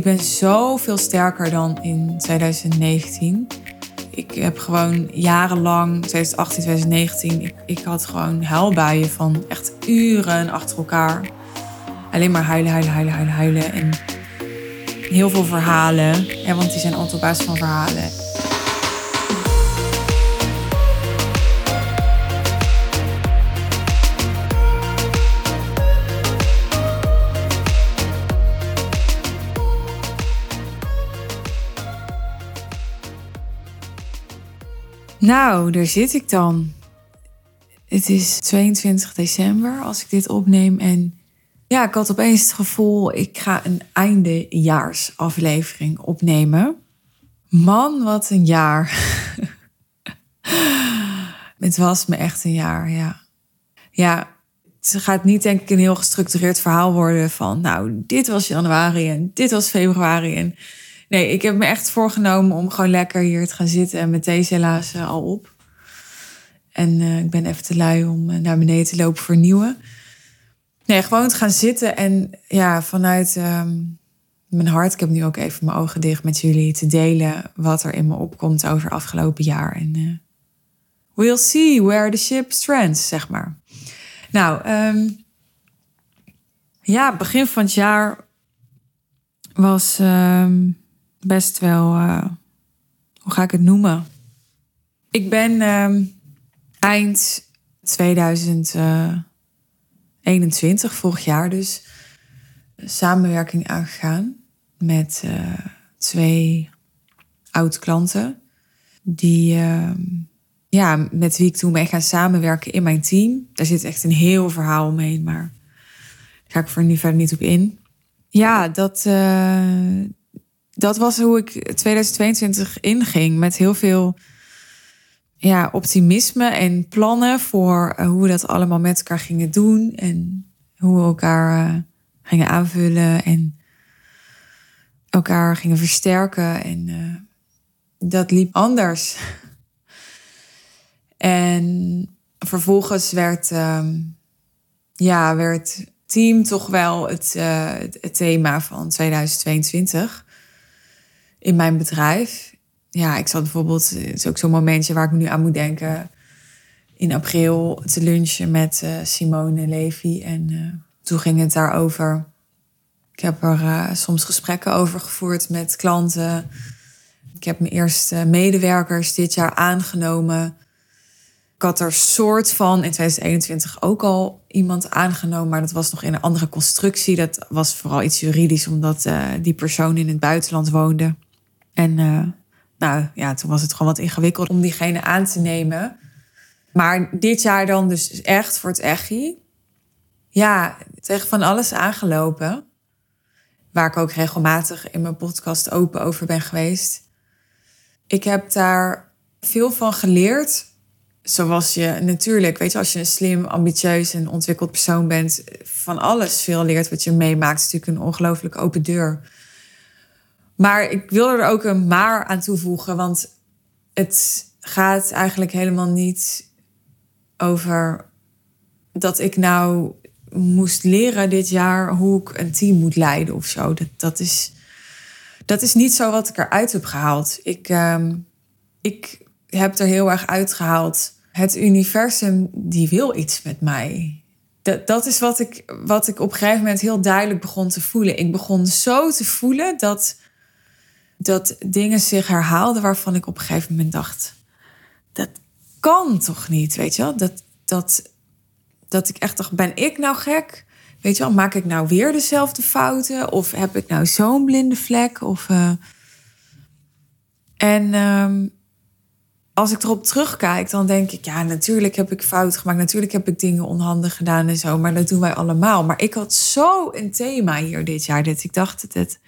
Ik ben zoveel sterker dan in 2019. Ik heb gewoon jarenlang, 2018, 2019, ik, had gewoon huilbuien van echt uren achter elkaar. Alleen maar huilen, huilen, huilen, huilen, huilen. En heel veel verhalen. Ja, want die zijn altijd op basis van verhalen. Nou, daar zit ik dan. Het is 22 december als ik dit opneem. En ja, ik had opeens het gevoel, ik ga een eindejaarsaflevering opnemen. Man, wat een jaar. het was me echt een jaar, ja. Ja, het gaat niet denk ik een heel gestructureerd verhaal worden van... nou, dit was januari en dit was februari en Nee, ik heb me echt voorgenomen om gewoon lekker hier te gaan zitten. En met deze helaas uh, al op. En uh, ik ben even te lui om uh, naar beneden te lopen voor nieuwe. Nee, gewoon te gaan zitten en ja, vanuit um, mijn hart, ik heb nu ook even mijn ogen dicht met jullie, te delen wat er in me opkomt over afgelopen jaar. En we'll see where the ship strands, zeg maar. Nou, um, ja, begin van het jaar was. Um, best wel, uh, hoe ga ik het noemen? Ik ben uh, eind 2021, vorig jaar dus, samenwerking aangegaan met uh, twee oud-klanten. Die, uh, ja, met wie ik toen mee ga samenwerken in mijn team. Daar zit echt een heel verhaal omheen, maar daar ga ik voor nu verder niet op in. Ja, dat, dat was hoe ik 2022 inging. Met heel veel ja, optimisme en plannen voor eh, hoe we dat allemaal met elkaar gingen doen. En hoe we elkaar uh, gingen aanvullen en elkaar gingen versterken. En uh, dat liep anders. en vervolgens werd, um, ja, werd team toch wel het, het thema van 2022 in mijn bedrijf. Ja, ik zat bijvoorbeeld, het is ook zo'n momentje waar ik me nu aan moet denken. In april te lunchen met uh, Simone Levy. En uh, toen ging het daarover. Ik heb er uh, soms gesprekken over gevoerd met klanten. Ik heb mijn eerste medewerkers dit jaar aangenomen. Ik had er soort van in 2021 ook al iemand aangenomen, maar dat was nog in een andere constructie. Dat was vooral iets juridisch, omdat die persoon in het buitenland woonde. En uh, nou ja, toen was het gewoon wat ingewikkeld om diegene aan te nemen. Maar dit jaar dan dus echt voor het echi. Ja, tegen van alles aangelopen. Waar ik ook regelmatig in mijn podcast open over ben geweest. Ik heb daar veel van geleerd. Zoals je natuurlijk, weet je, als je een slim, ambitieus en ontwikkeld persoon bent, van alles veel leert wat je meemaakt. Het is natuurlijk een ongelooflijk open deur. Maar ik wil er ook een maar aan toevoegen, want het gaat eigenlijk helemaal niet over dat ik nou moest leren dit jaar hoe ik een team moet leiden of zo. Dat, dat, is, dat is niet zo wat ik eruit heb gehaald. Ik, uh, ik heb er heel erg uitgehaald. Het universum die wil iets met mij. Dat, dat is wat ik, wat ik op een gegeven moment heel duidelijk begon te voelen. Ik begon zo te voelen dat dat dingen zich herhaalden waarvan ik op een gegeven moment dacht: dat kan toch niet, weet je wel? Dat, dat, dat ik echt dacht: ben ik nou gek? Weet je wel, maak ik nou weer dezelfde fouten? Of heb ik nou zo'n blinde vlek? Of, uh... En um, als ik erop terugkijk, dan denk ik: ja, natuurlijk heb ik fouten gemaakt. Natuurlijk heb ik dingen onhandig gedaan en zo. Maar dat doen wij allemaal. Maar ik had zo een thema hier dit jaar dat ik dacht: dat het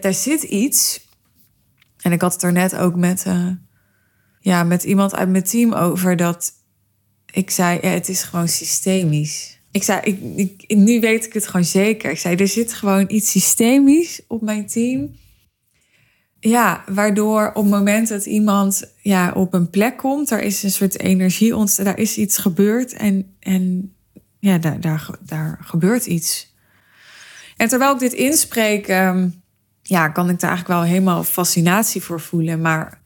daar zit iets. En ik had het er net ook met, uh, ja, met iemand uit mijn team over dat ik zei: ja, het is gewoon systemisch. Ik zei, ik, nu weet ik het gewoon zeker. Ik zei, er zit gewoon iets systemisch op mijn team. Ja, waardoor op het moment dat iemand ja, op een plek komt, er is een soort energie ontstaan, daar is iets gebeurd en, en ja, daar, daar, daar gebeurt iets. En terwijl ik dit inspreek, um, ja, kan ik daar eigenlijk wel helemaal fascinatie voor voelen. Maar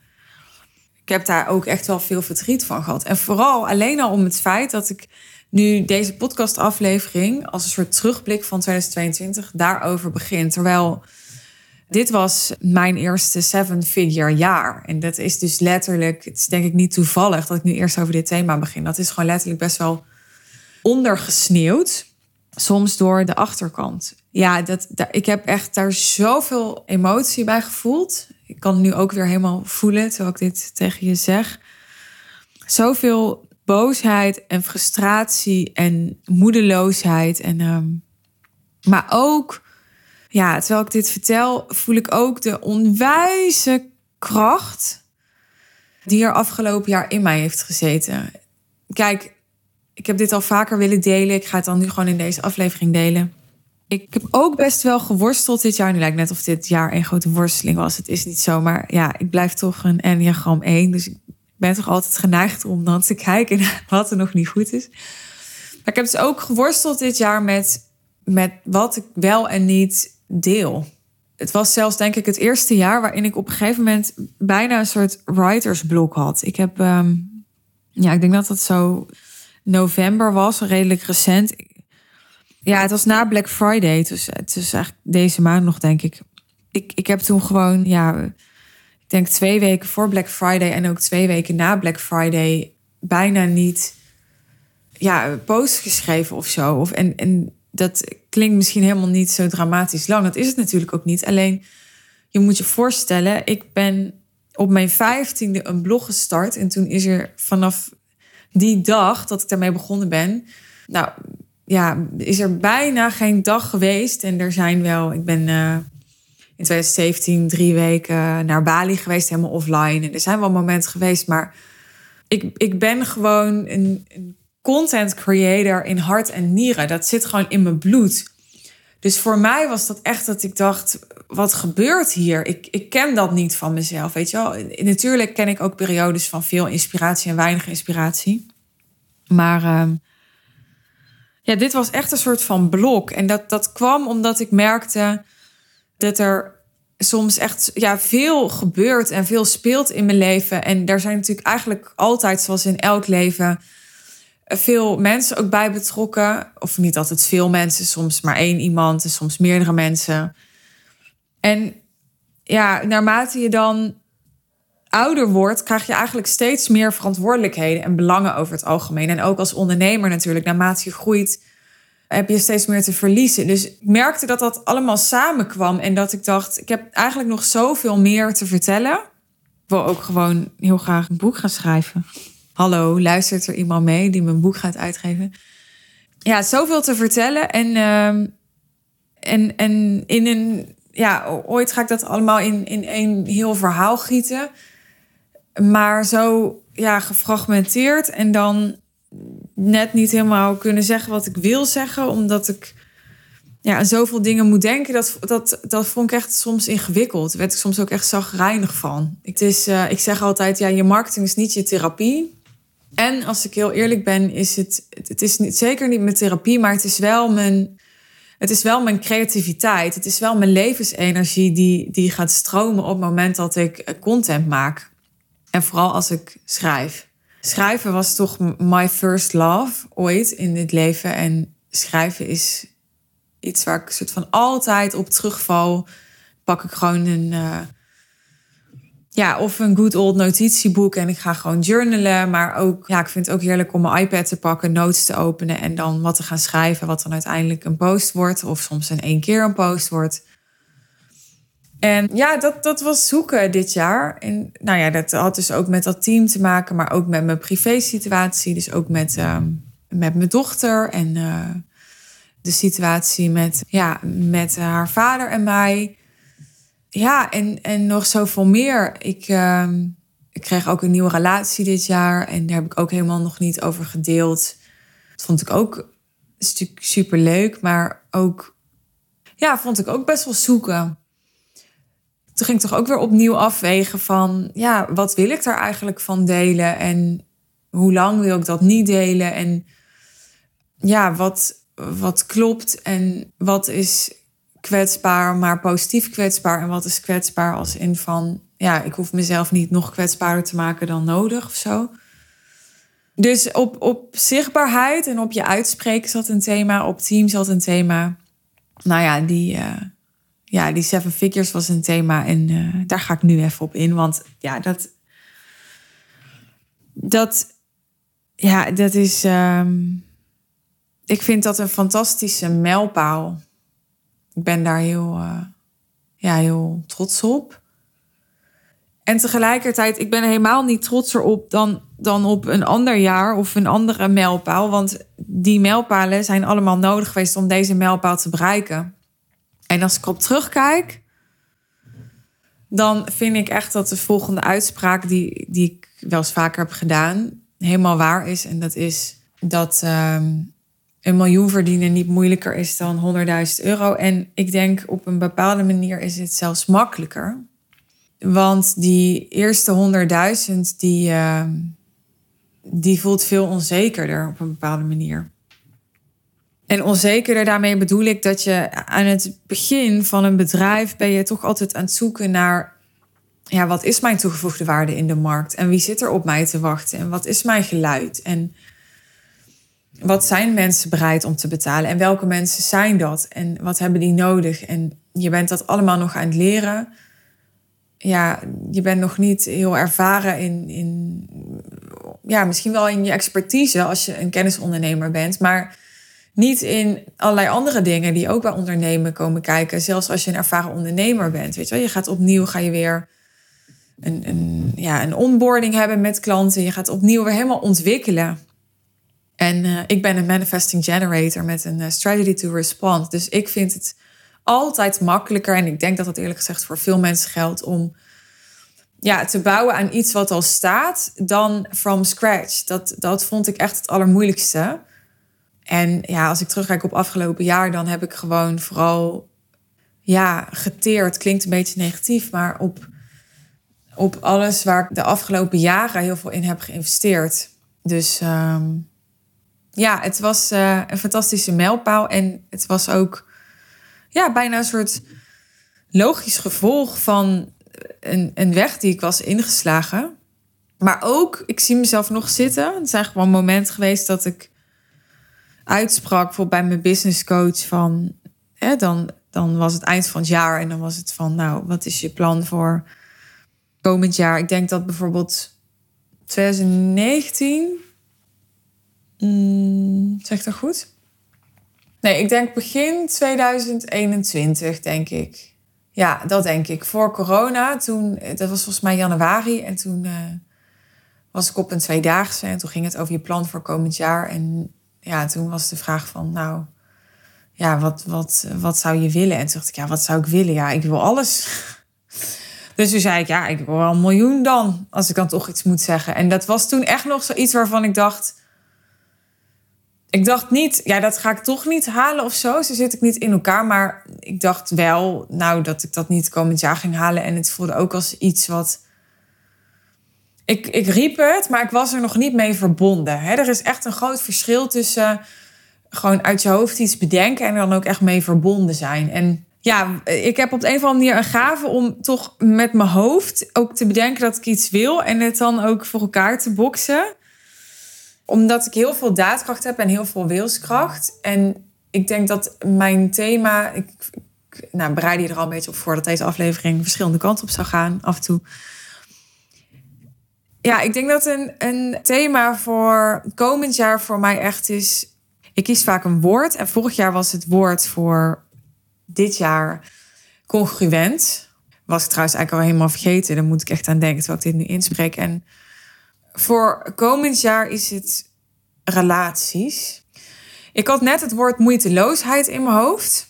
ik heb daar ook echt wel veel verdriet van gehad. En vooral alleen al om het feit dat ik nu deze podcastaflevering als een soort terugblik van 2022 daarover begin. Terwijl dit was mijn eerste seven-figure jaar. En dat is dus letterlijk, het is denk ik niet toevallig dat ik nu eerst over dit thema begin. Dat is gewoon letterlijk best wel ondergesneeuwd. Soms door de achterkant. Ja, dat, ik heb echt daar zoveel emotie bij gevoeld. Ik kan het nu ook weer helemaal voelen terwijl ik dit tegen je zeg. Zoveel boosheid en frustratie en moedeloosheid. En, um, maar ook, ja, terwijl ik dit vertel, voel ik ook de onwijze kracht die er afgelopen jaar in mij heeft gezeten. Kijk, ik heb dit al vaker willen delen. Ik ga het dan nu gewoon in deze aflevering delen. Ik heb ook best wel geworsteld dit jaar. Nu lijkt net of dit jaar een grote worsteling was. Het is niet zo, maar ja, ik blijf toch een Enneagram 1. Dus ik ben toch altijd geneigd om dan te kijken naar wat er nog niet goed is. Maar ik heb dus ook geworsteld dit jaar met, met wat ik wel en niet deel. Het was zelfs denk ik het eerste jaar waarin ik op een gegeven moment bijna een soort writersblok had. Ik heb, ehm, ja, ik denk dat dat zo november was, redelijk recent. Ja, het was na Black Friday. Dus het is eigenlijk deze maand nog, denk ik. Ik, ik heb toen gewoon, ja, ik denk twee weken voor Black Friday en ook twee weken na Black Friday bijna niet, ja, post geschreven of zo. Of, en, en dat klinkt misschien helemaal niet zo dramatisch lang. Dat is het natuurlijk ook niet. Alleen, je moet je voorstellen, ik ben op mijn vijftiende een blog gestart. En toen is er vanaf die dag dat ik daarmee begonnen ben, nou ja, is er bijna geen dag geweest. En er zijn wel, ik ben uh, in 2017 drie weken naar Bali geweest, helemaal offline. En er zijn wel momenten geweest, maar ik, ik ben gewoon een, een content creator in hart en nieren. Dat zit gewoon in mijn bloed. Dus voor mij was dat echt dat ik dacht, wat gebeurt hier? Ik, ik ken dat niet van mezelf, weet je wel. Natuurlijk ken ik ook periodes van veel inspiratie en weinig inspiratie. Maar uh, ja, dit was echt een soort van blok. En dat, dat kwam omdat ik merkte dat er soms echt ja, veel gebeurt en veel speelt in mijn leven. En daar zijn natuurlijk eigenlijk altijd, zoals in elk leven veel mensen ook bij betrokken. Of niet altijd veel mensen, soms maar één iemand en soms meerdere mensen. En ja, naarmate je dan ouder wordt, krijg je eigenlijk steeds meer verantwoordelijkheden en belangen over het algemeen. En ook als ondernemer natuurlijk, naarmate je groeit, heb je steeds meer te verliezen. Dus ik merkte dat dat allemaal samenkwam en dat ik dacht, ik heb eigenlijk nog zoveel meer te vertellen. Ik wil ook gewoon heel graag een boek gaan schrijven hallo, luistert er iemand mee die mijn boek gaat uitgeven? Ja, zoveel te vertellen. En, uh, en, en in een, ja, ooit ga ik dat allemaal in, in één heel verhaal gieten. Maar zo ja, gefragmenteerd en dan net niet helemaal kunnen zeggen wat ik wil zeggen, omdat ik ja, zoveel dingen moet denken, dat, dat, dat vond ik echt soms ingewikkeld. Daar werd ik soms ook echt zagrijnig van. Het is, uh, ik zeg altijd, ja, je marketing is niet je therapie. En als ik heel eerlijk ben, is het, het is niet, zeker niet mijn therapie, maar het is wel mijn, het is wel mijn creativiteit. Het is wel mijn levensenergie die, die gaat stromen op het moment dat ik eh, content maak. En vooral als ik schrijf. Schrijven was toch my first love ooit in dit leven. En schrijven is iets waar ik soort van altijd op terugval. Pak ik gewoon een. Uh, ja, of een good old notitieboek en ik ga gewoon journalen. Maar ook, ja, ik vind het ook heerlijk om mijn iPad te pakken, notes te openen en dan wat te gaan schrijven, wat dan uiteindelijk een post wordt. Of soms in één keer een post wordt. En ja, dat, dat was zoeken dit jaar. En nou ja, dat had dus ook met dat team te maken, maar ook met mijn privé situatie. Dus ook met, uh, met mijn dochter en uh, de situatie met, ja, met haar vader en mij. Ja, en, en nog zoveel meer. Ik, uh, ik kreeg ook een nieuwe relatie dit jaar. En daar heb ik ook helemaal nog niet over gedeeld. Vond ik ook stuk super leuk. Maar ook, ja, vond ik ook best wel zoeken. Toen ging ik toch ook weer opnieuw afwegen van, ja, wat wil ik daar eigenlijk van delen? En hoe lang wil ik dat niet delen? En ja, wat, wat klopt en wat is kwetsbaar, maar positief kwetsbaar? En wat is kwetsbaar als in van, ja, ik hoef mezelf niet nog kwetsbaarder te maken dan nodig of zo. Dus op, op zichtbaarheid en op je uitspreken zat een thema, op team zat een thema. Nou ja, die, uh, ja, die seven figures was een thema en uh, daar ga ik nu even op in, want ja, dat, dat, ja, dat is, um, ik vind dat een fantastische mijlpaal. Ik ben daar heel, uh, ja, heel trots op. En tegelijkertijd, ik ben helemaal niet trotser op dan, dan op een ander jaar of een andere mijlpaal. Want die mijlpalen zijn allemaal nodig geweest om deze mijlpaal te bereiken. En als ik op terugkijk, dan vind ik echt dat de volgende uitspraak, die, die ik wel eens vaker heb gedaan, helemaal waar is. En dat is dat um, een miljoen verdienen niet moeilijker is dan 100.000 euro. En ik denk op een bepaalde manier is het zelfs makkelijker. Want die eerste 100.000, die, uh, die voelt veel onzekerder op een bepaalde manier. En onzekerder, daarmee bedoel ik dat je aan het begin van een bedrijf ben je toch altijd aan het zoeken naar, ja, wat is mijn toegevoegde waarde in de markt? En wie zit er op mij te wachten? En wat is mijn geluid? En wat zijn mensen bereid om te betalen? En welke mensen zijn dat? En wat hebben die nodig? En je bent dat allemaal nog aan het leren ja, je bent nog niet heel ervaren in, in, ja, misschien wel in je expertise als je een kennisondernemer bent, maar niet in allerlei andere dingen die ook bij ondernemen komen kijken. Zelfs als je een ervaren ondernemer bent, weet je wel, je gaat opnieuw, ga je weer een, een, ja, een onboarding hebben met klanten. Je gaat opnieuw weer helemaal ontwikkelen. En uh, ik ben een manifesting generator met een uh, strategy to respond. Dus ik vind het altijd makkelijker. En ik denk dat dat eerlijk gezegd voor veel mensen geldt om ja, te bouwen aan iets wat al staat dan from scratch. Dat, dat vond ik echt het allermoeilijkste. En ja, als ik terugkijk op afgelopen jaar, dan heb ik gewoon vooral ja, geteerd. Klinkt een beetje negatief, maar op, op alles waar ik de afgelopen jaren heel veel in heb geïnvesteerd. Dus um, ja, het was uh, een fantastische mijlpaal. En het was ook ja, bijna een soort logisch gevolg van een, een weg die ik was ingeslagen. Maar ook, ik zie mezelf nog zitten. Het zijn gewoon momenten geweest dat ik uitsprak, bij mijn business coach, van hè, dan, dan was het eind van het jaar en dan was het van, nou, wat is je plan voor komend jaar? Ik denk dat bijvoorbeeld 2019, mm, zeg dat goed? Nee, ik denk begin 2021, denk ik. Ja, dat denk ik. Voor corona, toen, dat was volgens mij januari. En toen uh, was ik op een tweedaagse. En toen ging het over je plan voor komend jaar. En ja, toen was de vraag van, nou, ja, wat, wat, wat zou je willen? En toen dacht ik, ja, wat zou ik willen? Ja, ik wil alles. Dus toen zei ik, ja, ik wil wel een miljoen dan. Als ik dan toch iets moet zeggen. En dat was toen echt nog zoiets waarvan ik dacht ik dacht niet, ja, dat ga ik toch niet halen of zo. Zo zit ik niet in elkaar. Maar ik dacht wel, nou, dat ik dat niet komend jaar ging halen. En het voelde ook als iets wat. Ik, ik riep het, maar ik was er nog niet mee verbonden. Er is echt een groot verschil tussen gewoon uit je hoofd iets bedenken en er dan ook echt mee verbonden zijn. En ja, ik heb op de een of andere manier een gave om toch met mijn hoofd ook te bedenken dat ik iets wil en het dan ook voor elkaar te boksen omdat ik heel veel daadkracht heb en heel veel wilskracht. En ik denk dat mijn thema. Ik, nou, bereid je er al een beetje op voor dat deze aflevering verschillende kanten op zou gaan af en toe. Ja, ik denk dat een, een thema voor komend jaar voor mij echt is. Ik kies vaak een woord. En vorig jaar was het woord voor dit jaar congruent. Was ik trouwens eigenlijk al helemaal vergeten. Daar moet ik echt aan denken terwijl ik dit nu inspreek. En voor komend jaar is het relaties. Ik had net het woord moeiteloosheid in mijn hoofd.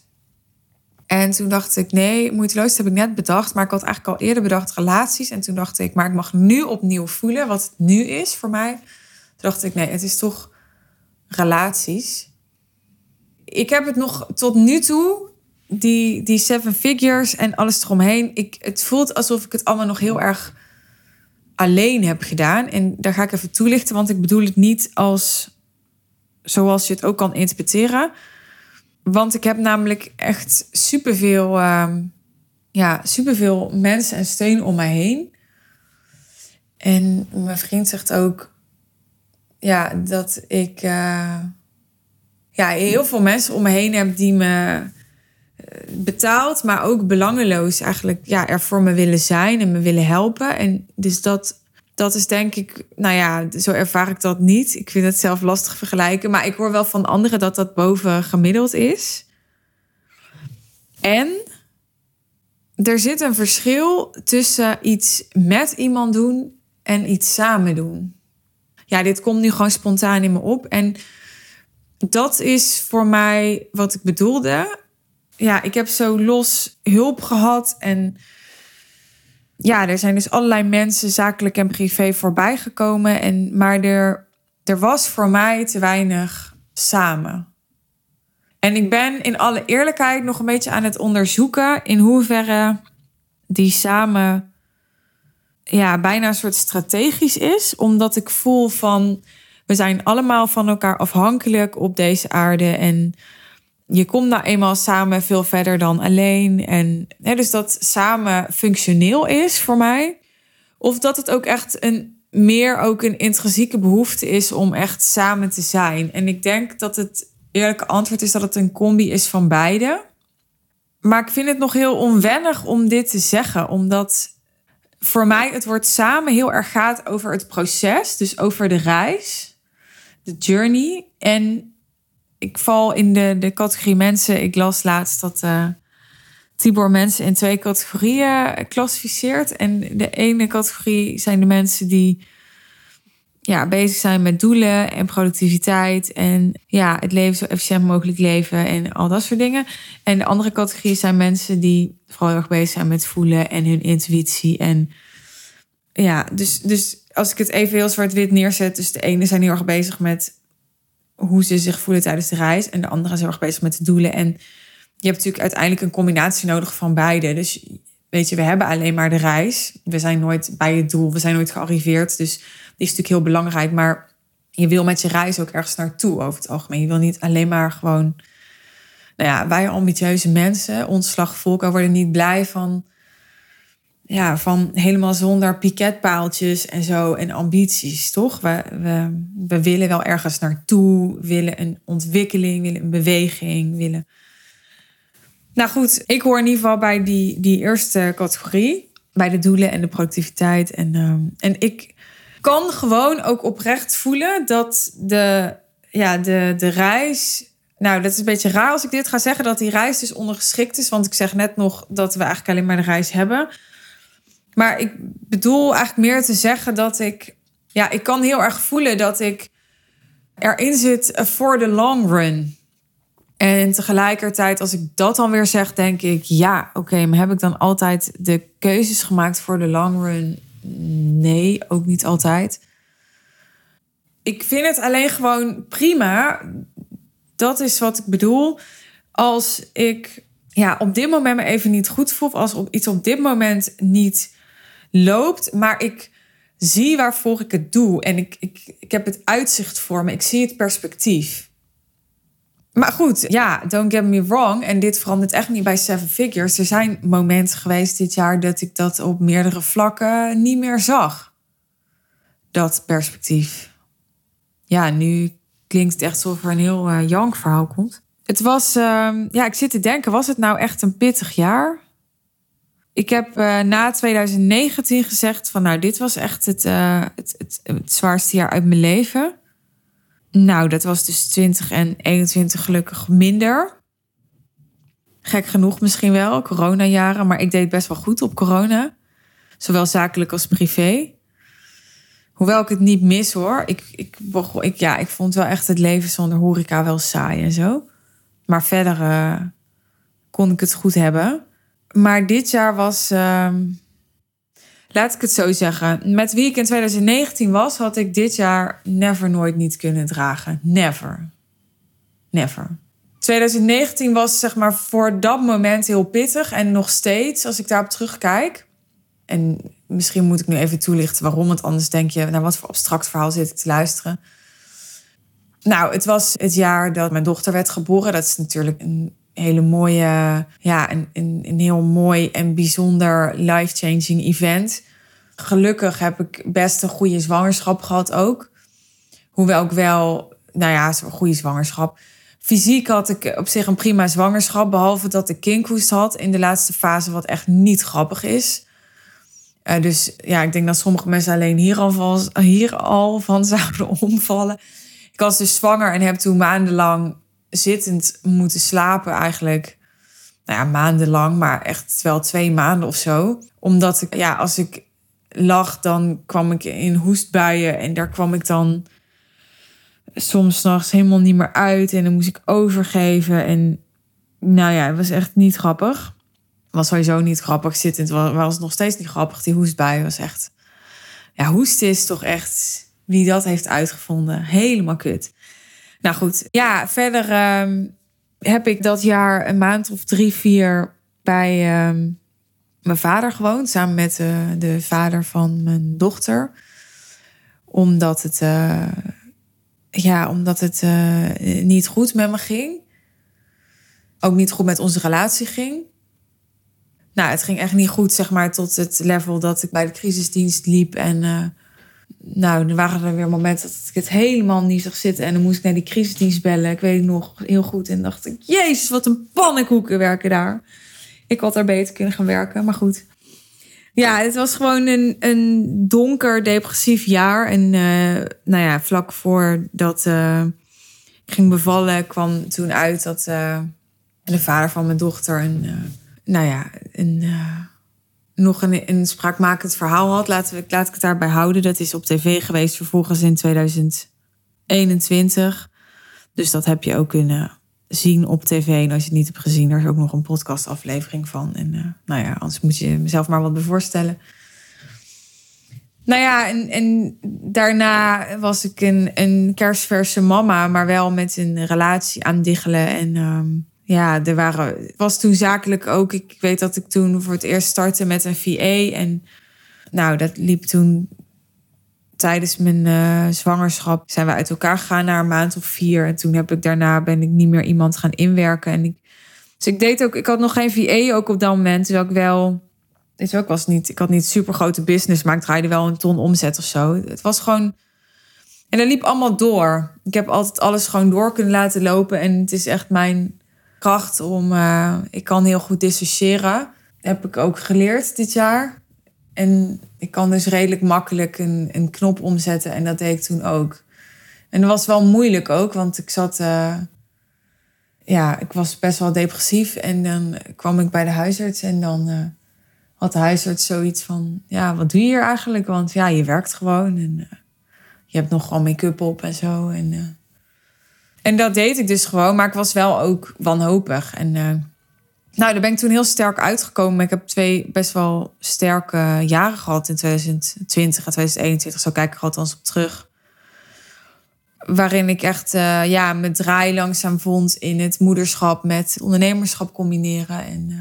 En toen dacht ik, nee, moeiteloosheid heb ik net bedacht. Maar ik had eigenlijk al eerder bedacht relaties. En toen dacht ik, maar ik mag nu opnieuw voelen wat het nu is voor mij. Toen dacht ik, nee, het is toch relaties. Ik heb het nog tot nu toe, die, die seven figures en alles eromheen. Ik, het voelt alsof ik het allemaal nog heel erg alleen heb gedaan. En daar ga ik even toelichten, want ik bedoel het niet als zoals je het ook kan interpreteren. Want ik heb namelijk echt superveel, uh, ja, superveel mensen en steun om mij heen. En mijn vriend zegt ook ja, dat ik uh, ja, heel veel mensen om me heen heb die me eh, betaald, maar ook belangeloos eigenlijk ja, er voor me willen zijn en me willen helpen. En dus dat, dat is denk ik, nou ja, zo ervaar ik dat niet. Ik vind het zelf lastig vergelijken, maar ik hoor wel van anderen dat dat boven gemiddeld is. En er zit een verschil tussen iets met iemand doen en iets samen doen. Ja, dit komt nu gewoon spontaan in me op. En dat is voor mij wat ik bedoelde. Ja, ik heb zo los hulp gehad. En ja, er zijn dus allerlei mensen, zakelijk en privé, voorbij gekomen. En, maar er, er was voor mij te weinig samen. En ik ben in alle eerlijkheid nog een beetje aan het onderzoeken in hoeverre die samen ja, bijna een soort strategisch is. Omdat ik voel van we zijn allemaal van elkaar afhankelijk op deze aarde. En je komt nou eenmaal samen veel verder dan alleen. En hè, dus dat samen functioneel is voor mij. Of dat het ook echt een meer ook een intrinsieke behoefte is om echt samen te zijn. En ik denk dat het eerlijke antwoord is dat het een combi is van beide. Maar ik vind het nog heel onwennig om dit te zeggen, omdat voor mij het woord samen heel erg gaat over het proces, dus over de reis, de journey. En ik val in de, de categorie mensen. Ik las laatst dat uh, Tibor mensen in twee categorieën klassificeert. En de ene categorie zijn de mensen die ja, bezig zijn met doelen en productiviteit. En ja, het leven zo efficiënt mogelijk leven en al dat soort dingen. En de andere categorie zijn mensen die vooral heel erg bezig zijn met voelen en hun intuïtie. En ja, dus, dus als ik het even heel zwart-wit neerzet. Dus de ene zijn heel erg bezig met hoe ze zich voelen tijdens de reis. En de andere is heel erg bezig met de doelen. En je hebt natuurlijk uiteindelijk een combinatie nodig van beide. Dus weet je, we hebben alleen maar de reis. We zijn nooit bij het doel. We zijn nooit gearriveerd. Dus die is natuurlijk heel belangrijk. Maar je wil met je reis ook ergens naartoe over het algemeen. Je wil niet alleen maar gewoon. Nou ja, wij ambitieuze mensen, ons slagvolk, worden niet blij van. Ja, van helemaal zonder piketpaaltjes en zo en ambities, toch? We, we, we willen wel ergens naartoe, willen een ontwikkeling, willen een beweging, willen. Nou goed, ik hoor in ieder geval bij die, die eerste categorie, bij de doelen en de productiviteit. En, um, en ik, kan gewoon ook oprecht voelen dat de, ja, de, de reis. Nou, dat is een beetje raar als ik dit ga zeggen, dat die reis dus ondergeschikt is. Want ik zeg net nog dat we eigenlijk alleen maar de reis hebben. Maar ik bedoel eigenlijk meer te zeggen dat ik. Ja, ik kan heel erg voelen dat ik erin zit voor de long run. En tegelijkertijd, als ik dat dan weer zeg, denk ik: ja, oké, maar heb ik dan altijd de keuzes gemaakt voor de long run? Nee, ook niet altijd. Ik vind het alleen gewoon prima. Dat is wat ik bedoel. Als ik ja, op dit moment me even niet goed voel, als op iets op dit moment niet loopt, maar ik zie waarvoor ik het doe en ik, ik, ik heb het uitzicht voor me, ik zie het perspectief. Maar goed, ja, don't get me wrong. En dit verandert echt niet bij Seven Figures. Er zijn momenten geweest dit jaar dat ik dat op meerdere vlakken niet meer zag. Dat perspectief. Ja, nu klinkt het echt alsof er een heel uh, jank verhaal komt. Het was, uh, ja, ik zit te denken, was het nou echt een pittig jaar? Ik heb uh, na 2019 gezegd van, nou, dit was echt het, uh, het, het, het zwaarste jaar uit mijn leven. Nou, dat was dus 20 en 21 gelukkig minder. Gek genoeg misschien wel, coronajaren, maar ik deed best wel goed op corona. Zowel zakelijk als privé. Hoewel ik het niet mis hoor. Ik, ik, ik, ja, ik vond wel echt het leven zonder horeca wel saai en zo. Maar verder uh, kon ik het goed hebben. Maar dit jaar was. Uh, laat ik het zo zeggen. Met wie ik in 2019 was, had ik dit jaar never nooit niet kunnen dragen. Never. Never. 2019 was zeg maar voor dat moment heel pittig. En nog steeds, als ik daarop terugkijk. En misschien moet ik nu even toelichten waarom. Want anders denk je, naar wat voor abstract verhaal zit ik te luisteren. Nou, het was het jaar dat mijn dochter werd geboren. Dat is natuurlijk een hele mooie, ja, een, een, een heel mooi en bijzonder life-changing event. Gelukkig heb ik best een goede zwangerschap gehad ook. Hoewel ik wel, nou ja, zo'n goede zwangerschap. Fysiek had ik op zich een prima zwangerschap, behalve dat ik kinkhoest had in de laatste fase, wat echt niet grappig is. Uh, dus ja, ik denk dat sommige mensen alleen hier al, van, hier al van zouden omvallen. Ik was dus zwanger en heb toen maandenlang zittend moeten slapen eigenlijk. Nou ja, maandenlang, maar echt wel twee maanden of zo. Omdat ik, ja, als ik lag, dan kwam ik in hoestbuien en daar kwam ik dan soms s'nachts helemaal niet meer uit. En dan moest ik overgeven. En nou ja, het was echt niet grappig. Was sowieso niet grappig zittend. Was, was nog steeds niet grappig. Die hoestbui was echt... Ja, hoesten is toch echt... Wie dat heeft uitgevonden. Helemaal kut. Nou goed. Ja, verder ehm, heb ik dat jaar een maand of drie, vier bij ehm, mijn vader gewoond. Samen met uh, de vader van mijn dochter. Omdat het... Uh, ja, omdat het uh, niet goed met me ging. Ook niet goed met onze relatie ging. Nou, het ging echt niet goed, zeg maar, tot het level dat ik bij de crisisdienst liep. En nou, er waren er weer momenten dat ik het helemaal niet zag zitten. En dan moest ik naar die crisisdienst bellen. Ik weet het nog heel goed. En dacht ik, jezus, wat een pannenkoeken werken daar. Ik had daar beter kunnen gaan werken, maar goed. Ja, het was gewoon een, een donker, depressief jaar. En uh, nou ja, vlak voordat uh, ik ging bevallen, kwam toen uit dat uh, de vader van mijn dochter een, nou ja, een, nog een, een spraakmakend verhaal had. Laten we, laat ik het daarbij houden. Dat is op tv geweest vervolgens in 2021. Dus dat heb je ook kunnen zien op tv. En als je het niet hebt gezien, er is ook nog een podcastaflevering van. En uh, nou ja, anders moet je mezelf maar wat bij voorstellen. Nou ja, en, daarna was ik een, een kerstverse mama, maar wel met een relatie aan diggelen. En um, ja, er waren, was toen zakelijk ook. Ik weet dat ik toen voor het eerst startte met een VA. En nou, dat liep toen tijdens mijn uh, zwangerschap zijn we uit elkaar gegaan na een maand of vier. En toen heb ik daarna ben ik niet meer iemand gaan inwerken. En ik, dus ik deed ook, ik had nog geen VA ook op dat moment. Terwijl ik wel, weet ik was niet, ik had niet super grote business, maar ik draaide wel een ton omzet of zo. Het was gewoon, en dat liep allemaal door. Ik heb altijd alles gewoon door kunnen laten lopen. En het is echt mijn kracht om, uh, ik kan heel goed dissociëren. Heb ik ook geleerd dit jaar. En ik kan dus redelijk makkelijk een, een knop omzetten. En dat deed ik toen ook. En dat was wel moeilijk ook, want ik zat. Uh, ja, ik was best wel depressief. En dan kwam ik bij de huisarts en dan uh, had de huisarts zoiets van: Ja, wat doe je hier eigenlijk? Want ja, je werkt gewoon en je hebt nog make-up op en zo. En, en dat deed ik dus gewoon, maar ik was wel ook wanhopig. En nou, daar ben ik toen heel sterk uitgekomen. Ik heb twee best wel sterke jaren gehad in 2020 en 2021. Zo kijk ik er althans op terug. Waarin ik echt uh, ja, mijn draai langzaam vond in het moederschap met ondernemerschap combineren. En uh,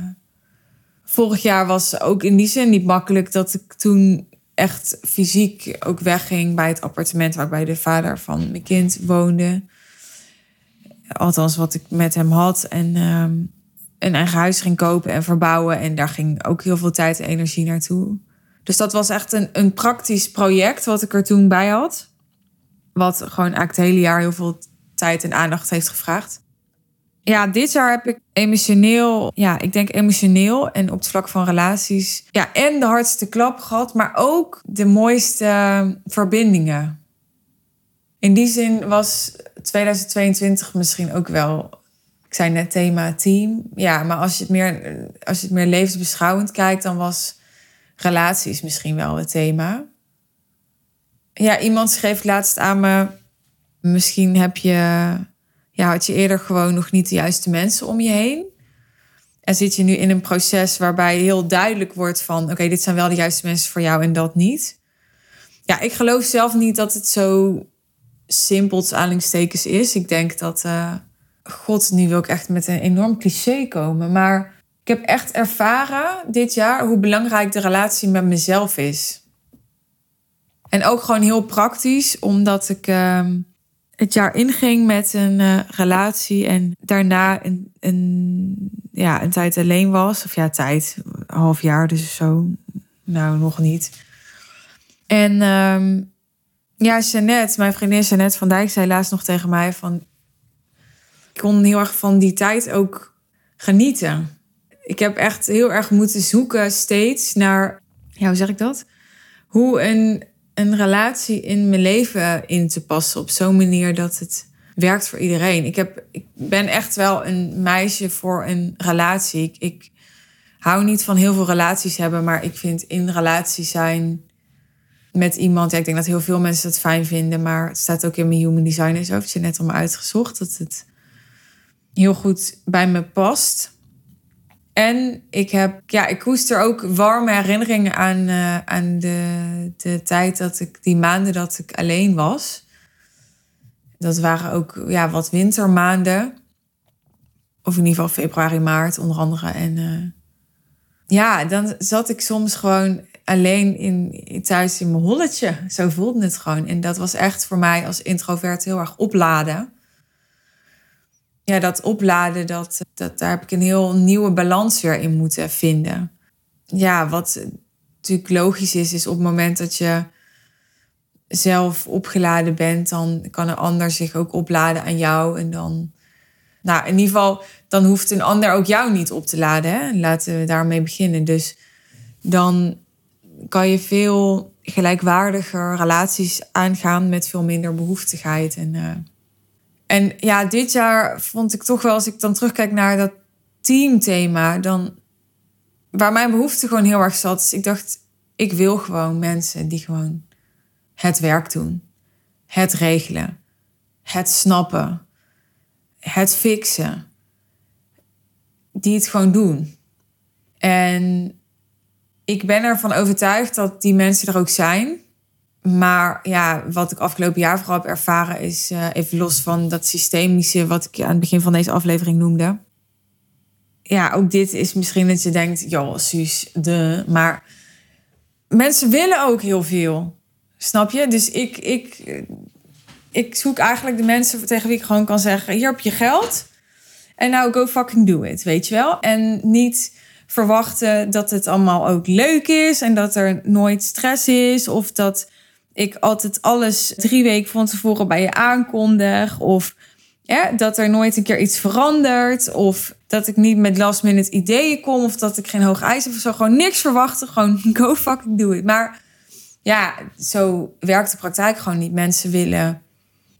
vorig jaar was ook in die zin niet makkelijk dat ik toen echt fysiek ook wegging bij het appartement waarbij de vader van mijn kind woonde. Althans, wat ik met hem had. En uh, een eigen huis ging kopen en verbouwen. En daar ging ook heel veel tijd en energie naartoe. Dus dat was echt een, een praktisch project wat ik er toen bij had. Wat gewoon eigenlijk het hele jaar heel veel tijd en aandacht heeft gevraagd. Ja, dit jaar heb ik emotioneel, ja, ik denk emotioneel en op het vlak van relaties, ja, en de hardste klap gehad, maar ook de mooiste verbindingen. In die zin was 2022 misschien ook wel ik zei net thema team. Ja, maar als je het meer, als je het meer levensbeschouwend kijkt, dan was relaties misschien wel het thema. Ja, iemand schreef laatst aan me. Misschien heb je, ja, had je eerder gewoon nog niet de juiste mensen om je heen. En zit je nu in een proces waarbij heel duidelijk wordt van: oké, dit zijn wel de juiste mensen voor jou en dat niet. Ja, ik geloof zelf niet dat het zo simpel aanhalingstekens is. Ik denk dat. Uh, God, nu wil ik echt met een enorm cliché komen. Maar ik heb echt ervaren dit jaar hoe belangrijk de relatie met mezelf is. En ook gewoon heel praktisch, omdat ik. Uh, het jaar inging met een eh, relatie en daarna een, een, ja, een tijd alleen was. Of ja, tijd, half jaar, dus zo. Nou, nog niet. En um, ja, Jeannette, mijn vriendin Jeannette van Dijk, zei laatst nog tegen mij van... Ik kon heel erg van die tijd ook genieten. Ik heb echt heel erg moeten zoeken steeds naar... Ja, hoe zeg ik dat? Hoe een een relatie in mijn leven in te passen op zo'n manier dat het werkt voor iedereen. Ik, heb, ik ben echt wel een meisje voor een relatie. Ik, ik hou niet van heel veel relaties hebben, maar ik vind in relatie zijn met iemand. Ja, ik denk dat heel veel mensen dat fijn vinden, maar het staat ook in mijn human design en zo. Heeft je net al uitgezocht dat het heel goed bij me past. En ik heb, ja, ik koester ook warme herinneringen aan, uh, aan de, de tijd dat ik, die maanden dat ik alleen was. Dat waren ook ja, wat wintermaanden. Of in ieder geval februari, maart onder andere. En uh, ja, dan zat ik soms gewoon alleen in, thuis in mijn holletje. Zo voelde het gewoon. En dat was echt voor mij als introvert heel erg opladen ja, dat opladen, dat, dat, daar heb ik een heel nieuwe balans weer in moeten vinden. Ja, wat natuurlijk logisch is, is op het moment dat je zelf opgeladen bent, dan kan een ander zich ook opladen aan jou. En dan, nou, in ieder geval, dan hoeft een ander ook jou niet op te laden. Hè? Laten we daarmee beginnen. Dus dan kan je veel gelijkwaardiger relaties aangaan met veel minder behoeftigheid. En uh, en ja, dit jaar vond ik toch wel, als ik dan terugkijk naar dat teamthema, dan waar mijn behoefte gewoon heel erg zat. Dus ik dacht, ik wil gewoon mensen die gewoon het werk doen, het regelen, het snappen, het fixen, die het gewoon doen. En ik ben ervan overtuigd dat die mensen er ook zijn. Maar ja, wat ik afgelopen jaar vooral heb ervaren is, uh, even los van dat systemische wat ik aan het begin van deze aflevering noemde. Ja, ook dit is misschien dat je denkt, joh, Suus, de. Maar mensen willen ook heel veel. Snap je? Dus ik, ik, ik zoek eigenlijk de mensen tegen wie ik gewoon kan zeggen: hier heb je geld. En nou, go fucking do it, weet je wel? En niet verwachten dat het allemaal ook leuk is en dat er nooit stress is of dat ik altijd alles drie weken van tevoren bij je aankondig. Of ja, dat er nooit een keer iets verandert. Of dat ik niet met last minute ideeën kom. Of dat ik geen hoog heb of zo. Gewoon niks verwachten. Gewoon go fucking do it. Maar ja, zo werkt de praktijk gewoon niet. Mensen willen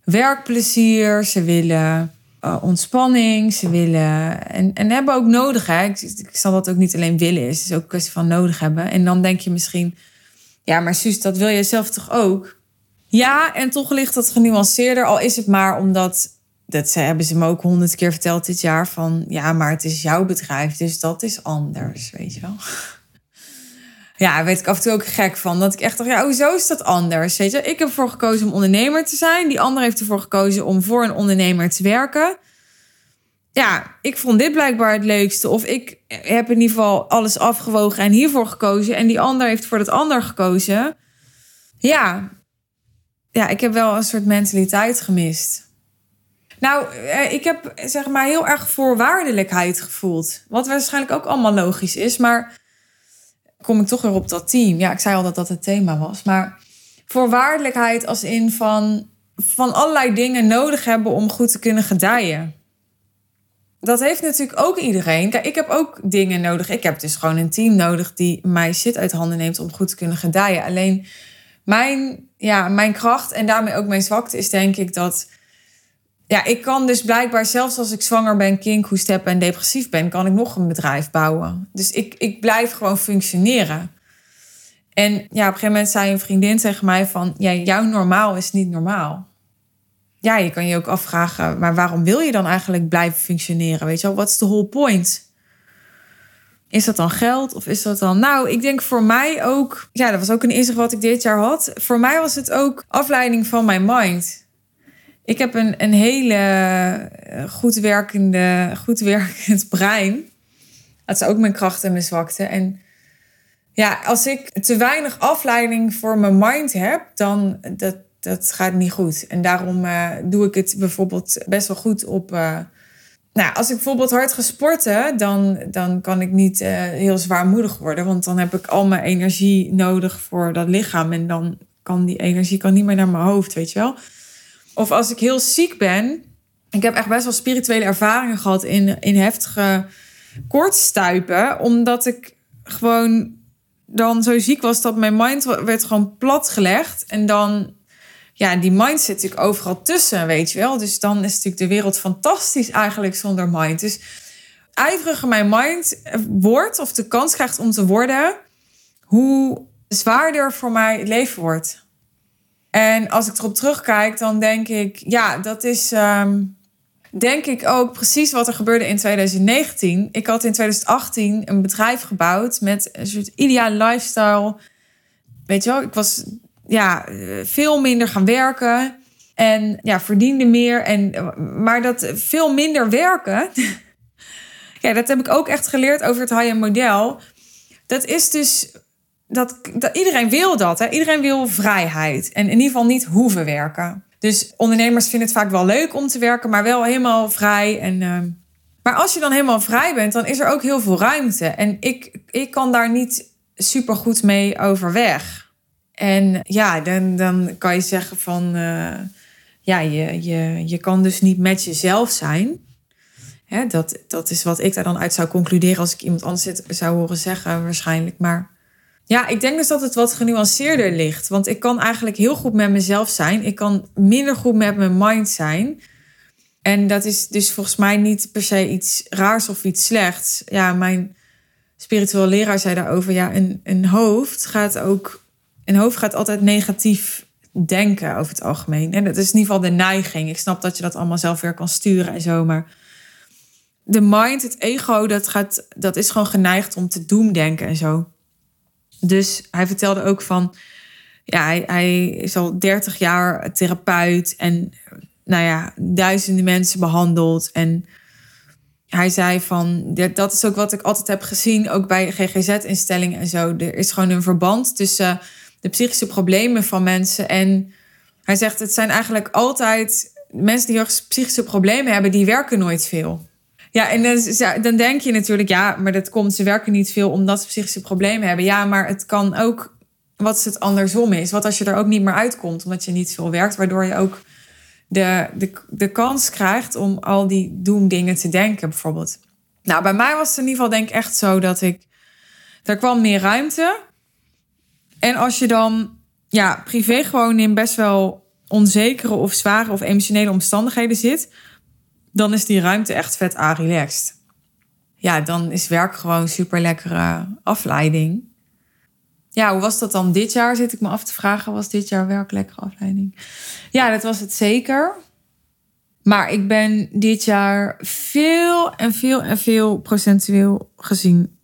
werkplezier. Ze willen uh, ontspanning. Ze willen... En, en hebben ook nodig. Hè? Ik, ik zal dat ook niet alleen willen. Het is ook een kwestie van nodig hebben. En dan denk je misschien ja, maar Suus, dat wil jij zelf toch ook? Ja, en toch ligt dat genuanceerder. Al is het maar omdat, dat ze, hebben ze me ook honderd keer verteld dit jaar, van ja, maar het is jouw bedrijf, dus dat is anders, weet je wel. Ja, weet ik af en toe ook gek van. Dat ik echt dacht, ja, hoezo is dat anders? Weet je, ik heb ervoor gekozen om ondernemer te zijn. Die ander heeft ervoor gekozen om voor een ondernemer te werken ja, ik vond dit blijkbaar het leukste. Of ik heb in ieder geval alles afgewogen en hiervoor gekozen. En die ander heeft voor dat ander gekozen. Ja, ja ik heb wel een soort mentaliteit gemist. Nou, eh, ik heb zeg maar heel erg voorwaardelijkheid gevoeld. Wat waarschijnlijk ook allemaal logisch is. Maar kom ik toch weer op dat team. Ja, ik zei al dat dat het thema was. Maar voorwaardelijkheid als in van, van allerlei dingen nodig hebben om goed te kunnen gedijen dat heeft natuurlijk ook iedereen. Kijk, ik heb ook dingen nodig. Ik heb dus gewoon een team nodig die mij shit uit handen neemt om goed te kunnen gedijen. Alleen mijn, ja, mijn kracht en daarmee ook mijn zwakte is denk ik dat. Ja, ik kan dus blijkbaar, zelfs als ik zwanger ben, kinkhoest heb en depressief ben, kan ik nog een bedrijf bouwen. Dus ik, ik blijf gewoon functioneren. En ja, op een gegeven moment zei een vriendin tegen mij van, ja, jouw normaal is niet normaal ja, je kan je ook afvragen, maar waarom wil je dan eigenlijk blijven functioneren? Weet je wel, wat is de whole point? Is dat dan geld of is dat dan... Nou, ik denk voor mij ook... Ja, dat was ook een inzicht wat ik dit jaar had. Voor mij was het ook afleiding van mijn mind. Ik heb een, een hele eh, goed werkende, goed werkend brein. Dat is ook mijn kracht en mijn zwakte. En ja, als ik te weinig afleiding voor mijn mind heb, dan dat, dat gaat niet goed. En daarom eh, doe ik het bijvoorbeeld best wel goed op. Uh, nou, als ik bijvoorbeeld hard ga sporten, dan, dan kan ik niet uh, heel zwaarmoedig worden. Want dan heb ik al mijn energie nodig voor dat lichaam. En dan kan die energie kan niet meer naar mijn hoofd, weet je wel. Of als ik heel ziek ben. Ik heb echt best wel spirituele ervaringen gehad in, in heftige koortsstuipen. Omdat ik gewoon dan zo ziek was dat mijn mind werd gewoon platgelegd. En dan, ja, die mind zit natuurlijk overal tussen, weet je wel. Dus dan is natuurlijk de wereld fantastisch eigenlijk zonder mind. Dus ijveriger mijn mind wordt, of de kans krijgt om te worden, hoe zwaarder voor mij het leven wordt. En als ik erop terugkijk, dan denk ik, ja, dat is. Ehm, denk ik ook precies wat er gebeurde in 2019. Ik had in 2018 een bedrijf gebouwd met een soort ideale lifestyle. Weet je wel, ik was ja, veel minder gaan werken en ja, verdiende meer. En, maar dat veel minder werken, ja, dat heb ik ook echt geleerd over het high-end model. Dat is dus dat, dat iedereen wil dat. Hè? Iedereen wil vrijheid en in ieder geval niet hoeven werken. Dus ondernemers vinden het vaak wel leuk om te werken, maar wel helemaal vrij. En, uh... Maar als je dan helemaal vrij bent, dan is er ook heel veel ruimte. En ik, ik kan daar niet super goed mee overweg. En ja, dan, dan kan je zeggen van uh, ja, je, je, je kan dus niet met jezelf zijn. Hè, dat, dat is wat ik daar dan uit zou concluderen als ik iemand anders zou horen zeggen, waarschijnlijk. Maar ja, ik denk dus dat het wat genuanceerder ligt. Want ik kan eigenlijk heel goed met mezelf zijn. Ik kan minder goed met mijn mind zijn. En dat is dus volgens mij niet per se iets raars of iets slechts. Ja, mijn spirituele leraar zei daarover. Ja, een, een hoofd gaat ook. Een hoofd gaat altijd negatief denken over het algemeen. En dat is in ieder geval de neiging. Ik snap dat je dat allemaal zelf weer kan sturen en zo. Maar de mind, het ego, dat, gaat, dat is gewoon geneigd om te doemdenken en zo. Dus hij vertelde ook van, ja, hij, hij is al 30 jaar therapeut en nou ja, duizenden mensen behandeld. En hij zei van, dat is ook wat ik altijd heb gezien, ook bij GGZ-instellingen en zo. Er is gewoon een verband tussen de psychische problemen van mensen. En hij zegt, het zijn eigenlijk altijd mensen die psychische problemen hebben, die werken nooit veel. Ja, en dan, denk je natuurlijk, ja, maar dat komt, ze werken niet veel omdat ze psychische problemen hebben. Ja, maar het kan ook, wat het andersom is. Wat als je er ook niet meer uitkomt, omdat je niet veel werkt, waardoor je ook de, de, de kans krijgt om al die doemdingen te denken, bijvoorbeeld. Nou, bij mij was het in ieder geval denk ik echt zo dat ik, er kwam meer ruimte. En als je dan, ja, privé gewoon in best wel onzekere of zware of emotionele omstandigheden zit, dan is die ruimte echt vet relaxed. Ja, dan is werk gewoon super lekkere afleiding. Ja, hoe was dat dan dit jaar? Zit ik me af te vragen, was dit jaar werk lekkere afleiding? Ja, dat was het zeker. Maar ik ben dit jaar veel en veel en veel procentueel gezien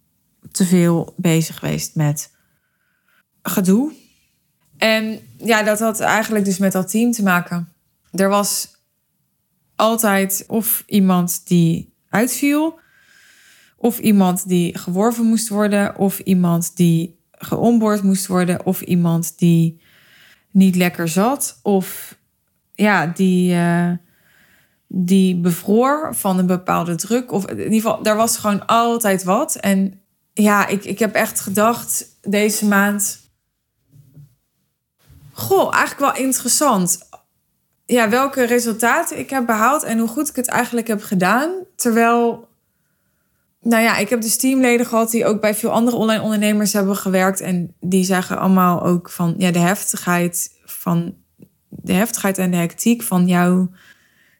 te veel bezig geweest met gedoe. En ja, dat had eigenlijk dus met dat team te maken. Er was altijd of iemand die uitviel, of iemand die geworven moest worden, of iemand die geonboord moest worden, of iemand die niet lekker zat, of ja, die, uh, die bevroor van een bepaalde druk. Of in ieder geval, daar was gewoon altijd wat. En ja, ik, ik heb echt gedacht deze maand. Goh, eigenlijk wel interessant ja, welke resultaten ik heb behaald en hoe goed ik het eigenlijk heb gedaan. Terwijl, nou ja, ik heb dus teamleden gehad die ook bij veel andere online ondernemers hebben gewerkt. En die zeggen allemaal ook van ja, de heftigheid van de heftigheid en de hectiek van jouw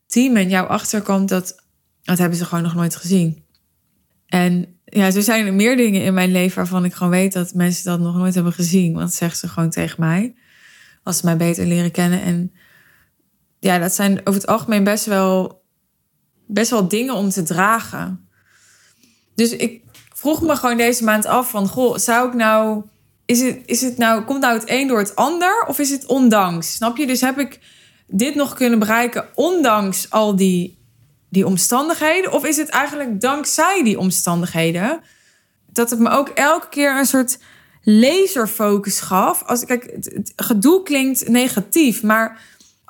team en jouw achterkant, dat, dat hebben ze gewoon nog nooit gezien. En ja, er zijn er meer dingen in mijn leven waarvan ik gewoon weet dat mensen dat nog nooit hebben gezien. Want zeggen ze gewoon tegen mij. Als ze mij beter leren kennen. En ja, dat zijn over het algemeen best wel, best wel dingen om te dragen. Dus ik vroeg me gewoon deze maand af van, goh, zou ik nou, is het, is het nou, komt nou het een door het ander of is het ondanks? Snap je? Dus heb ik dit nog kunnen bereiken ondanks al die, die omstandigheden? Of is het eigenlijk dankzij die omstandigheden dat het me ook elke keer een soort laserfocus gaf. Als, kijk, het, gedoe klinkt negatief, maar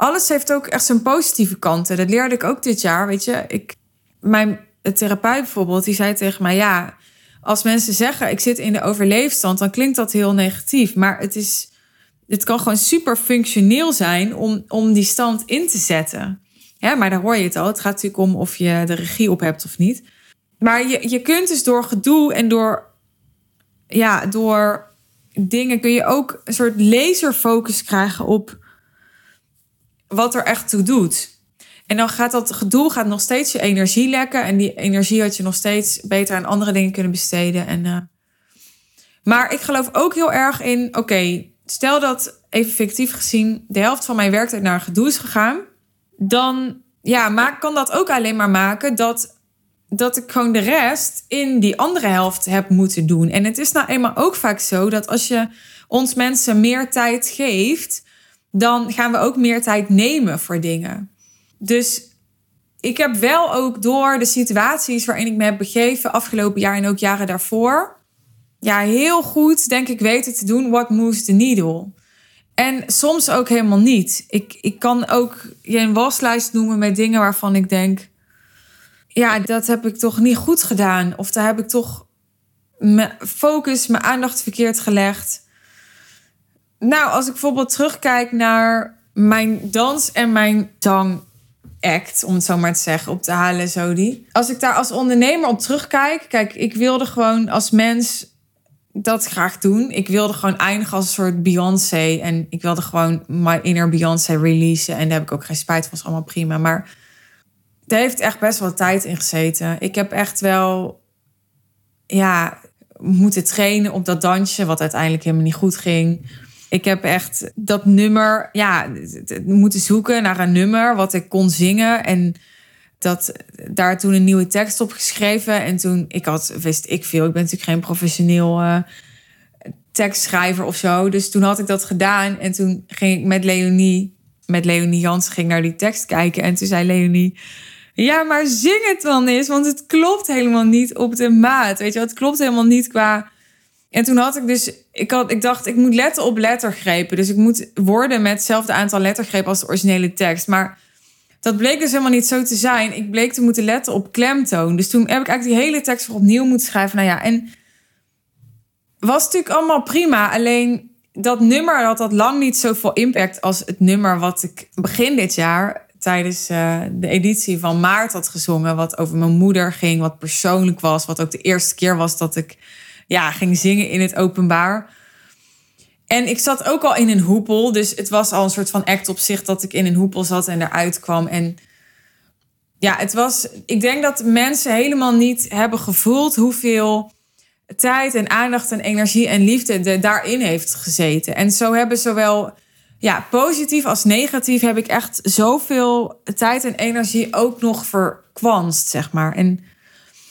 alles heeft ook echt zijn positieve kanten. Dat leerde ik ook dit jaar. Weet je, ik, mijn therapeut bijvoorbeeld, die zei tegen mij: Ja, als mensen zeggen ik zit in de overleefstand, dan klinkt dat heel negatief. Maar het, is, het kan gewoon super functioneel zijn om, om die stand in te zetten. Ja, maar daar hoor je het al. Het gaat natuurlijk om of je de regie op hebt of niet. Maar je, je kunt dus door gedoe en door, ja, door dingen kun je ook een soort laserfocus krijgen op wat er echt toe doet. En dan gaat dat gedoe gaat nog steeds je energie lekken. En die energie had je nog steeds beter aan andere dingen kunnen besteden. En, uh... Maar ik geloof ook heel erg in, oké, stel dat even fictief gezien de helft van mijn werktijd naar gedoe is gegaan. Dan ja, maar kan dat ook alleen maar maken dat, dat ik gewoon de rest in die andere helft heb moeten doen. En het is nou eenmaal ook vaak zo dat als je ons mensen meer tijd geeft, dan gaan we ook meer tijd nemen voor dingen. Dus ik heb wel ook door de situaties waarin ik me heb begeven afgelopen jaar en ook jaren daarvoor, ja, heel goed denk ik weten te doen what moves the needle. En soms ook helemaal niet. Ik, ik kan ook je een waslijst noemen met dingen waarvan ik denk, ja, dat heb ik toch niet goed gedaan. Of daar heb ik toch mijn focus, mijn aandacht verkeerd gelegd. Nou, als ik bijvoorbeeld terugkijk naar mijn dans en mijn zang act, om het zo maar te zeggen, op de zo die. Als ik daar als ondernemer op terugkijk, kijk, ik wilde gewoon als mens dat graag doen. Ik wilde gewoon eindigen als een soort Beyoncé en ik wilde gewoon my inner Beyoncé releasen en daar heb ik ook geen spijt van, is allemaal prima, maar daar heeft echt best wel tijd in gezeten. Ik heb echt wel ja, moeten trainen op dat dansje, wat uiteindelijk helemaal niet goed ging. Ik heb echt dat nummer, ja, moeten zoeken naar een nummer wat ik kon zingen. En dat, daar toen een nieuwe tekst op geschreven. En toen, ik had, wist ik veel, ik ben natuurlijk geen professioneel uh, tekstschrijver of zo. Dus toen had ik dat gedaan. En toen ging ik met Leonie, met Leonie Jans, ging naar die tekst kijken. En toen zei Leonie, ja, maar zing het dan eens, want het klopt helemaal niet op de maat. Weet je, het klopt helemaal niet qua en toen had ik dus, ik, had, ik dacht, ik moet letten op lettergrepen. Dus ik moet woorden met hetzelfde aantal lettergrepen als de originele tekst. Maar dat bleek dus helemaal niet zo te zijn. Ik bleek te moeten letten op klemtoon. Dus toen heb ik eigenlijk die hele tekst weer opnieuw moeten schrijven. Nou ja, en was natuurlijk allemaal prima. Alleen dat nummer had dat lang niet zoveel impact als het nummer wat ik begin dit jaar tijdens uh, de editie van maart had gezongen. Wat over mijn moeder ging, wat persoonlijk was. Wat ook de eerste keer was dat ik ja, ging zingen in het openbaar. En ik zat ook al in een hoepel. Dus het was al een soort van act op zich dat ik in een hoepel zat en eruit kwam. En ja, het was. Ik denk dat mensen helemaal niet hebben gevoeld hoeveel tijd en aandacht en energie en liefde daarin heeft gezeten. En zo hebben zowel ja, positief als negatief heb ik echt zoveel tijd en energie ook nog verkwanst, zeg maar. En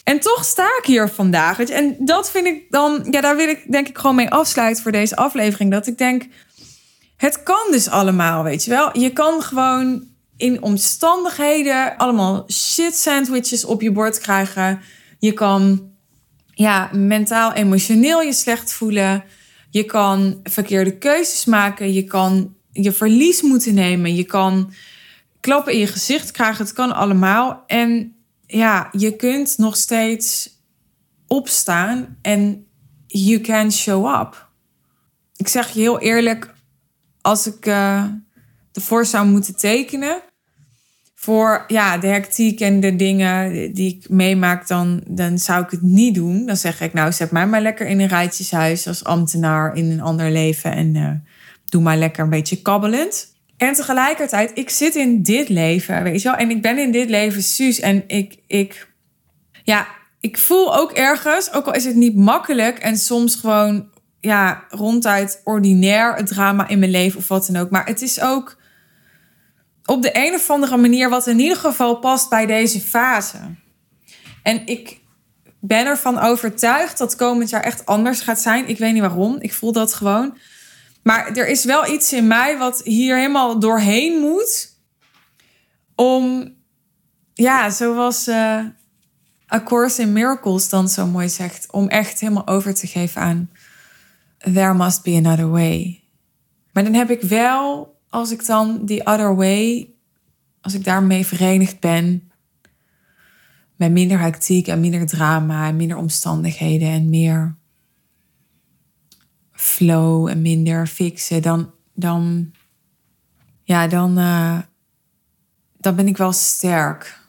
en toch sta ik hier vandaag. En dat vind ik dan, ja, daar wil ik denk ik gewoon mee afsluiten voor deze aflevering. Dat ik denk, het kan dus allemaal, weet je wel. Je kan gewoon in omstandigheden allemaal shit sandwiches op je bord krijgen. Je kan ja, mentaal, emotioneel je slecht voelen. Je kan verkeerde keuzes maken. Je kan je verlies moeten nemen. Je kan klappen in je gezicht krijgen. Het kan allemaal. En ja, je kunt nog steeds opstaan en you can show up. Ik zeg je heel eerlijk, als ik uh, ervoor zou moeten tekenen voor ja, de hectiek en de dingen die ik meemaak, dan, dan zou ik het niet doen. Dan zeg ik, nou, zet mij maar lekker in een rijtjeshuis als ambtenaar in een ander leven en uh, doe maar lekker een beetje kabbelend. En tegelijkertijd, ik zit in dit leven, weet je wel. En ik ben in dit leven Suus. En ik, ik, ja, ik voel ook ergens, ook al is het niet makkelijk en soms gewoon, ja, ronduit ordinair het drama in mijn leven of wat dan ook. Maar het is ook op de een of andere manier wat in ieder geval past bij deze fase. En ik ben ervan overtuigd dat komend jaar echt anders gaat zijn. Ik weet niet waarom. Ik voel dat gewoon. Maar er is wel iets in mij wat hier helemaal doorheen moet. Om, ja, zoals uh, A Course in Miracles dan zo mooi zegt. Om echt helemaal over te geven aan there must be another way. Maar dan heb ik wel, als ik dan die other way, als ik daarmee verenigd ben, met minder hectiek en minder drama en minder omstandigheden en meer flow en minder fixen, dan, dan, ja, dan, uh, dan ben ik wel sterk.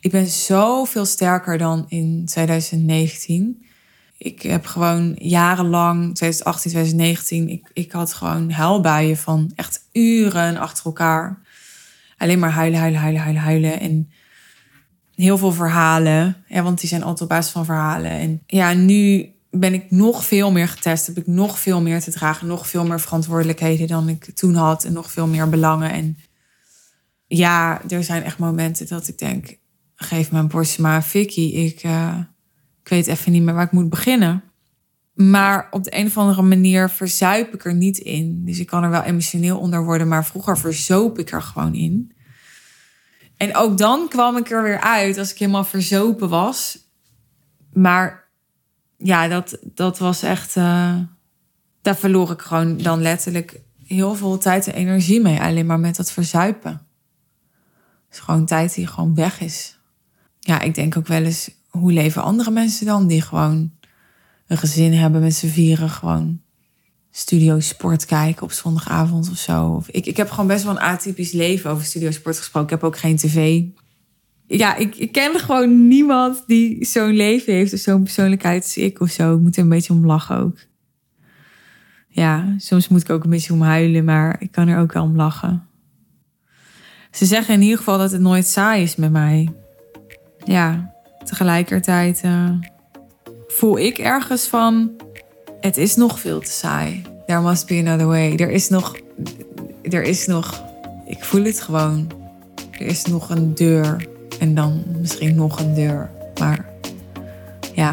Ik ben zoveel sterker dan in 2019. Ik heb gewoon jarenlang, 2018, 2019, ik, ik had gewoon huilbuien van echt uren achter elkaar. Alleen maar huilen, huilen, huilen, huilen, huilen. En heel veel verhalen. Ja, want die zijn altijd op basis van verhalen. En ja, nu ben ik nog veel meer getest. Heb ik nog veel meer te dragen. Nog veel meer verantwoordelijkheden dan ik toen had. En nog veel meer belangen. En ja, er zijn echt momenten dat ik denk... Geef een borstje maar, Vicky. Ik, uh, ik weet even niet meer waar ik moet beginnen. Maar op de een of andere manier verzuip ik er niet in. Dus ik kan er wel emotioneel onder worden. Maar vroeger verzoop ik er gewoon in. En ook dan kwam ik er weer uit als ik helemaal verzopen was. Maar ja, dat, dat was echt. Uh, daar verloor ik gewoon dan letterlijk heel veel tijd en energie mee. Alleen maar met dat verzuipen. Het is gewoon tijd die gewoon weg is. Ja, ik denk ook wel eens, hoe leven andere mensen dan? Die gewoon een gezin hebben met z'n vieren. Gewoon studio sport kijken op zondagavond of zo. Ik, ik heb gewoon best wel een atypisch leven over studio sport gesproken. Ik heb ook geen tv. Ja, ik, ik ken gewoon niemand die zo'n leven heeft of zo'n persoonlijkheid als ik of zo. Ik moet er een beetje om lachen ook. Ja, soms moet ik ook een beetje om huilen, maar ik kan er ook wel om lachen. Ze zeggen in ieder geval dat het nooit saai is met mij. Ja, tegelijkertijd uh, voel ik ergens van het is nog veel te saai. There must be another way. Er is nog. Er is nog. Ik voel het gewoon. Er is nog een deur. En dan misschien nog een deur. Maar ja.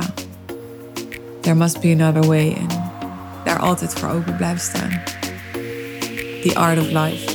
There must be another way. En daar altijd voor open blijven staan. The art of life.